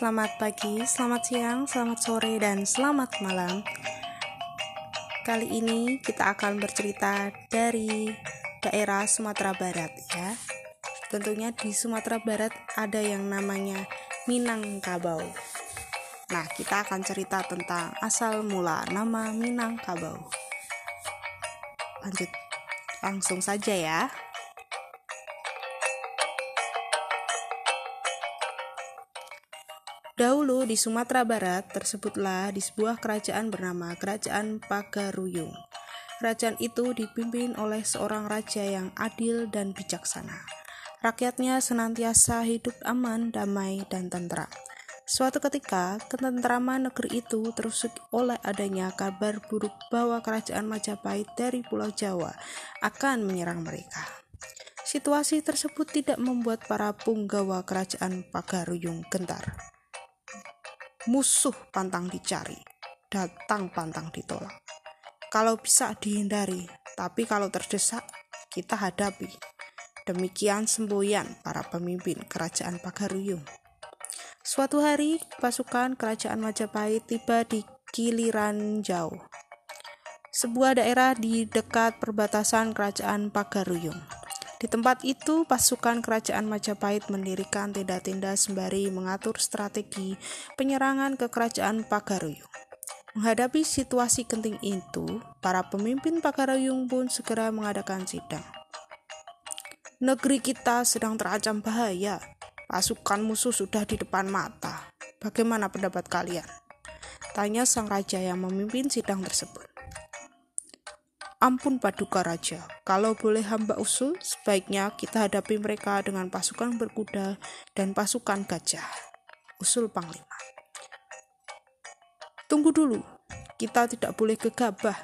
Selamat pagi, selamat siang, selamat sore, dan selamat malam. Kali ini kita akan bercerita dari daerah Sumatera Barat ya. Tentunya di Sumatera Barat ada yang namanya Minangkabau. Nah, kita akan cerita tentang asal mula nama Minangkabau. Lanjut langsung saja ya. Dahulu di Sumatera Barat tersebutlah di sebuah kerajaan bernama Kerajaan Pagaruyung. Kerajaan itu dipimpin oleh seorang raja yang adil dan bijaksana. Rakyatnya senantiasa hidup aman, damai, dan tentram. Suatu ketika, ketentraman negeri itu terusik oleh adanya kabar buruk bahwa kerajaan Majapahit dari Pulau Jawa akan menyerang mereka. Situasi tersebut tidak membuat para punggawa kerajaan Pagaruyung gentar musuh pantang dicari, datang pantang ditolak. Kalau bisa dihindari, tapi kalau terdesak, kita hadapi. Demikian semboyan para pemimpin kerajaan Pagaruyung. Suatu hari, pasukan kerajaan Majapahit tiba di Kiliran Jauh, sebuah daerah di dekat perbatasan kerajaan Pagaruyung. Di tempat itu, pasukan kerajaan Majapahit mendirikan tenda-tenda sembari mengatur strategi penyerangan ke kerajaan Pagaruyung. Menghadapi situasi genting itu, para pemimpin Pagaruyung pun segera mengadakan sidang. Negeri kita sedang terancam bahaya. Pasukan musuh sudah di depan mata. Bagaimana pendapat kalian? Tanya sang raja yang memimpin sidang tersebut. Ampun Paduka Raja, kalau boleh hamba usul, sebaiknya kita hadapi mereka dengan pasukan berkuda dan pasukan gajah. Usul Panglima. Tunggu dulu, kita tidak boleh gegabah,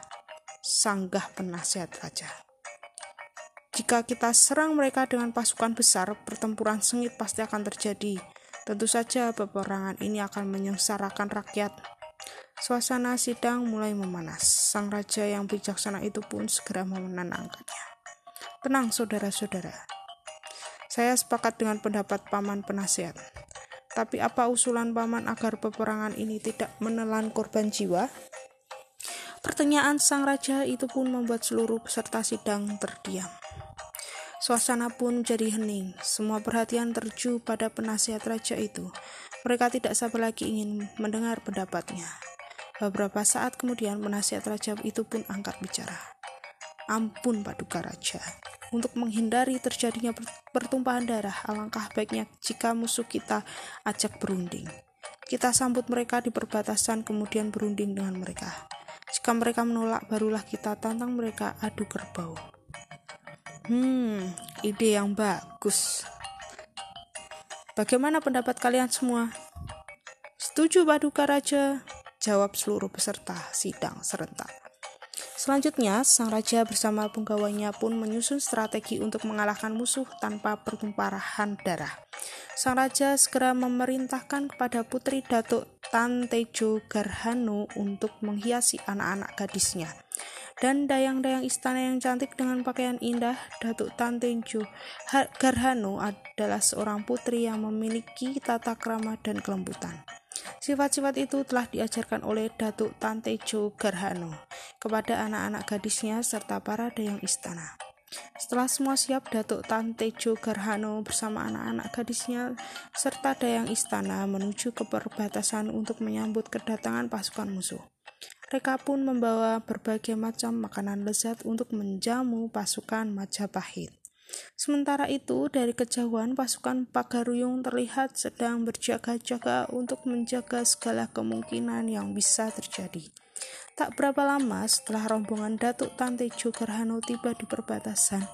sanggah penasihat raja. Jika kita serang mereka dengan pasukan besar, pertempuran sengit pasti akan terjadi. Tentu saja peperangan ini akan menyengsarakan rakyat Suasana sidang mulai memanas. Sang raja yang bijaksana itu pun segera menenangkannya. Tenang, saudara-saudara. Saya sepakat dengan pendapat paman penasihat. Tapi apa usulan paman agar peperangan ini tidak menelan korban jiwa? Pertanyaan sang raja itu pun membuat seluruh peserta sidang terdiam. Suasana pun jadi hening. Semua perhatian terju pada penasihat raja itu. Mereka tidak sabar lagi ingin mendengar pendapatnya. Beberapa saat kemudian penasihat raja itu pun angkat bicara. Ampun paduka raja, untuk menghindari terjadinya pertumpahan darah, alangkah baiknya jika musuh kita ajak berunding. Kita sambut mereka di perbatasan kemudian berunding dengan mereka. Jika mereka menolak, barulah kita tantang mereka adu kerbau. Hmm, ide yang bagus. Bagaimana pendapat kalian semua? Setuju, Paduka Raja? Jawab seluruh peserta sidang serentak. Selanjutnya, sang raja bersama penggawanya pun menyusun strategi untuk mengalahkan musuh tanpa pertumpahan darah. Sang raja segera memerintahkan kepada putri Datuk Tantejo Garhano untuk menghiasi anak-anak gadisnya. Dan dayang-dayang istana yang cantik dengan pakaian indah, Datuk Tantejo Garhano adalah seorang putri yang memiliki tata krama dan kelembutan. Sifat-sifat itu telah diajarkan oleh Datuk Tantejo Garhano kepada anak-anak gadisnya serta para dayang istana. Setelah semua siap, Datuk Tantejo Garhano bersama anak-anak gadisnya serta dayang istana menuju ke perbatasan untuk menyambut kedatangan pasukan musuh. Mereka pun membawa berbagai macam makanan lezat untuk menjamu pasukan Majapahit. Sementara itu, dari kejauhan pasukan Pagaruyung terlihat sedang berjaga-jaga untuk menjaga segala kemungkinan yang bisa terjadi. Tak berapa lama setelah rombongan Datuk Tante Jogarhano tiba di perbatasan,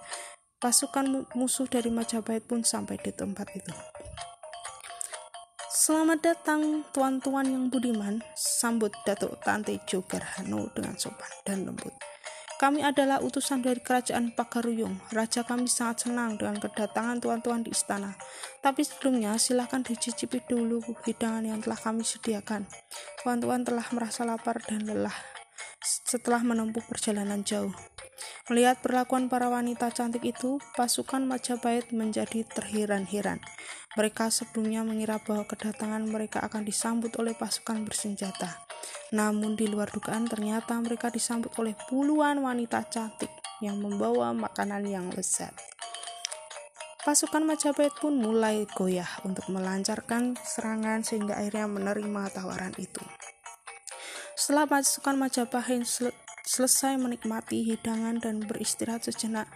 pasukan musuh dari Majapahit pun sampai di tempat itu. Selamat datang tuan-tuan yang budiman, sambut Datuk Tante Jogarhano dengan sopan dan lembut. Kami adalah utusan dari kerajaan Pagaruyung. Raja kami sangat senang dengan kedatangan tuan-tuan di istana. Tapi sebelumnya, silahkan dicicipi dulu hidangan yang telah kami sediakan. Tuan-tuan telah merasa lapar dan lelah setelah menempuh perjalanan jauh. Melihat perlakuan para wanita cantik itu, pasukan Majapahit menjadi terheran-heran. Mereka sebelumnya mengira bahwa kedatangan mereka akan disambut oleh pasukan bersenjata. Namun di luar dugaan ternyata mereka disambut oleh puluhan wanita cantik yang membawa makanan yang lezat. Pasukan Majapahit pun mulai goyah untuk melancarkan serangan sehingga akhirnya menerima tawaran itu. Setelah pasukan Majapahit sel selesai menikmati hidangan dan beristirahat sejenak,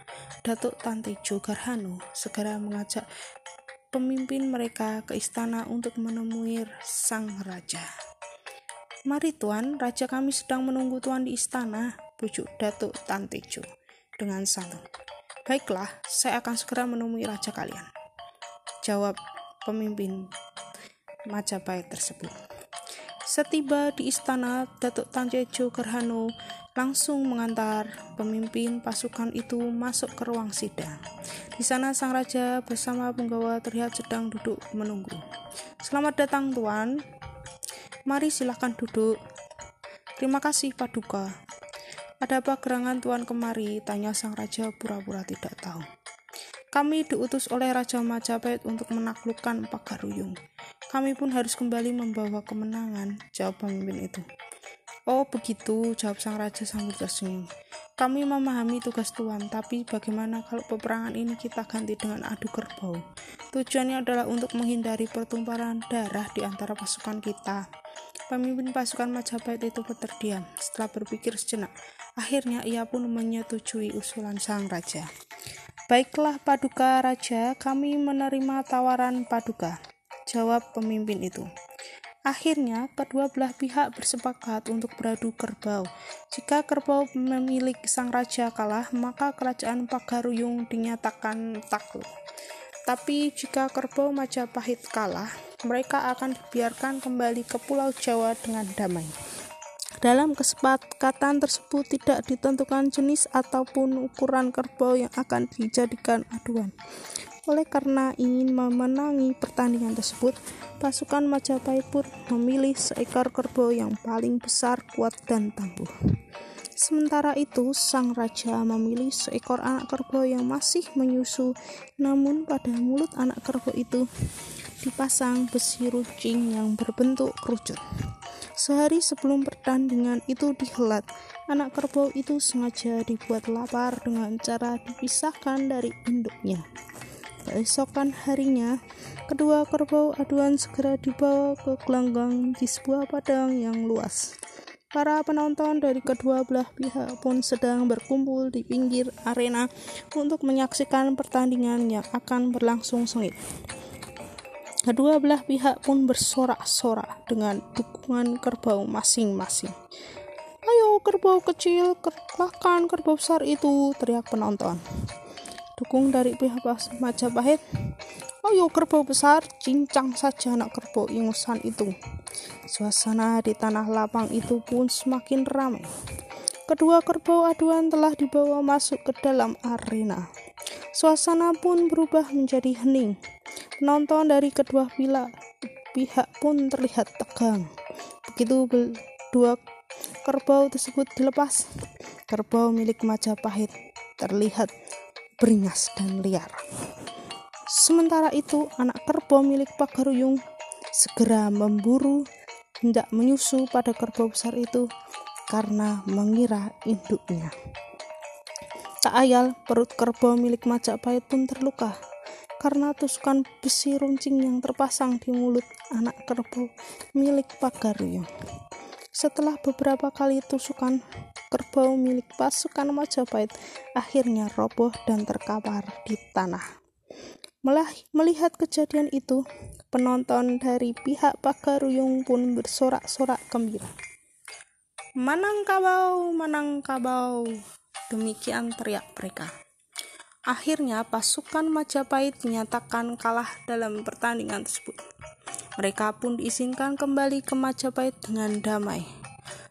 Datuk Tantejo Garhanu segera mengajak pemimpin mereka ke istana untuk menemui sang raja. Mari tuan, raja kami sedang menunggu tuan di istana, bujuk Datuk Tantejo dengan santun. Baiklah, saya akan segera menemui raja kalian. Jawab pemimpin Majapahit tersebut. Setiba di istana, Datuk Tanjejo Gerhano langsung mengantar pemimpin pasukan itu masuk ke ruang sidang. Di sana sang raja bersama penggawa terlihat sedang duduk menunggu. Selamat datang tuan. Mari silahkan duduk. Terima kasih Paduka. Ada apa gerangan tuan kemari? Tanya sang raja pura-pura tidak tahu. Kami diutus oleh Raja Majapahit untuk menaklukkan Pagaruyung. Kami pun harus kembali membawa kemenangan, jawab pemimpin itu. Oh begitu, jawab sang raja sambil tersenyum. Kami memahami tugas Tuan, tapi bagaimana kalau peperangan ini kita ganti dengan adu kerbau? Tujuannya adalah untuk menghindari pertumpahan darah di antara pasukan kita. Pemimpin pasukan Majapahit itu terdiam setelah berpikir sejenak. Akhirnya ia pun menyetujui usulan sang raja. Baiklah Paduka Raja, kami menerima tawaran Paduka, jawab pemimpin itu. Akhirnya, kedua belah pihak bersepakat untuk beradu kerbau. Jika kerbau memilih sang raja kalah, maka kerajaan Pagaruyung dinyatakan takluk. Tapi jika kerbau Majapahit kalah, mereka akan dibiarkan kembali ke Pulau Jawa dengan damai. Dalam kesepakatan tersebut tidak ditentukan jenis ataupun ukuran kerbau yang akan dijadikan aduan. Oleh karena ingin memenangi pertandingan tersebut, pasukan Majapahit pun memilih seekor kerbau yang paling besar, kuat, dan tangguh. Sementara itu, sang raja memilih seekor anak kerbau yang masih menyusu, namun pada mulut anak kerbau itu dipasang besi runcing yang berbentuk kerucut. Sehari sebelum pertandingan itu dihelat, anak kerbau itu sengaja dibuat lapar dengan cara dipisahkan dari induknya. Keesokan harinya, kedua kerbau aduan segera dibawa ke gelanggang di sebuah padang yang luas. Para penonton dari kedua belah pihak pun sedang berkumpul di pinggir arena untuk menyaksikan pertandingan yang akan berlangsung sengit. Kedua belah pihak pun bersorak-sorak dengan dukungan kerbau masing-masing. Ayo kerbau kecil, kalahkan kerbau besar itu, teriak penonton. Dukung dari pihak Majapahit, ayo kerbau besar, cincang saja anak kerbau ingusan itu. Suasana di tanah lapang itu pun semakin ramai. Kedua kerbau aduan telah dibawa masuk ke dalam arena. Suasana pun berubah menjadi hening Penonton dari kedua pihak, pihak pun terlihat tegang. Begitu dua kerbau tersebut dilepas, kerbau milik Majapahit terlihat beringas dan liar. Sementara itu, anak kerbau milik Pagaruyung segera memburu hendak menyusu pada kerbau besar itu karena mengira induknya. Tak ayal, perut kerbau milik Majapahit pun terluka karena tusukan besi runcing yang terpasang di mulut anak kerbau milik Pagaruyung. Setelah beberapa kali tusukan, kerbau milik pasukan Majapahit akhirnya roboh dan terkapar di tanah. Melihat kejadian itu, penonton dari pihak Pagaruyung pun bersorak-sorak gembira. Manang kabau, manang kabau, demikian teriak mereka. Akhirnya pasukan Majapahit dinyatakan kalah dalam pertandingan tersebut. Mereka pun diizinkan kembali ke Majapahit dengan damai.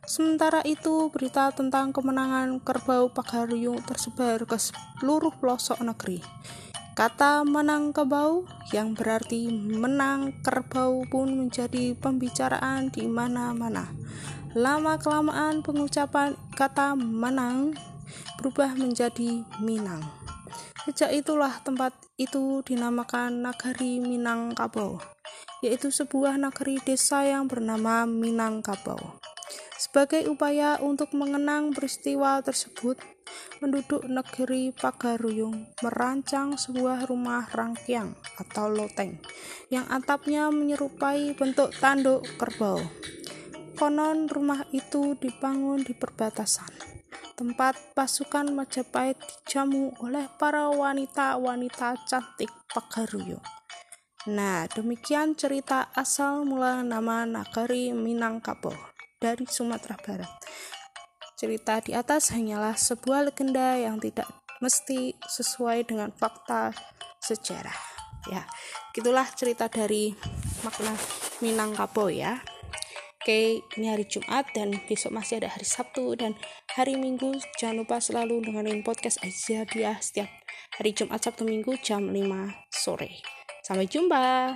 Sementara itu, berita tentang kemenangan Kerbau Pagaruyung tersebar ke seluruh pelosok negeri. Kata menang kebau yang berarti menang kerbau pun menjadi pembicaraan di mana-mana. Lama-kelamaan pengucapan kata menang berubah menjadi Minang. Sejak itulah tempat itu dinamakan Nagari Minangkabau, yaitu sebuah negeri desa yang bernama Minangkabau. Sebagai upaya untuk mengenang peristiwa tersebut, penduduk negeri Pagaruyung merancang sebuah rumah rangkiang atau loteng yang atapnya menyerupai bentuk tanduk kerbau. Konon rumah itu dibangun di perbatasan tempat pasukan Majapahit dijamu oleh para wanita-wanita cantik Pagaruyung. Nah, demikian cerita asal mula nama Nagari Minangkabau dari Sumatera Barat. Cerita di atas hanyalah sebuah legenda yang tidak mesti sesuai dengan fakta sejarah. Ya, itulah cerita dari makna Minangkabau ya. Oke, ini hari Jumat dan besok masih ada hari Sabtu dan hari Minggu. Jangan lupa selalu dengerin podcast Aisyah setiap hari Jumat, Sabtu, Minggu jam 5 sore. Sampai jumpa.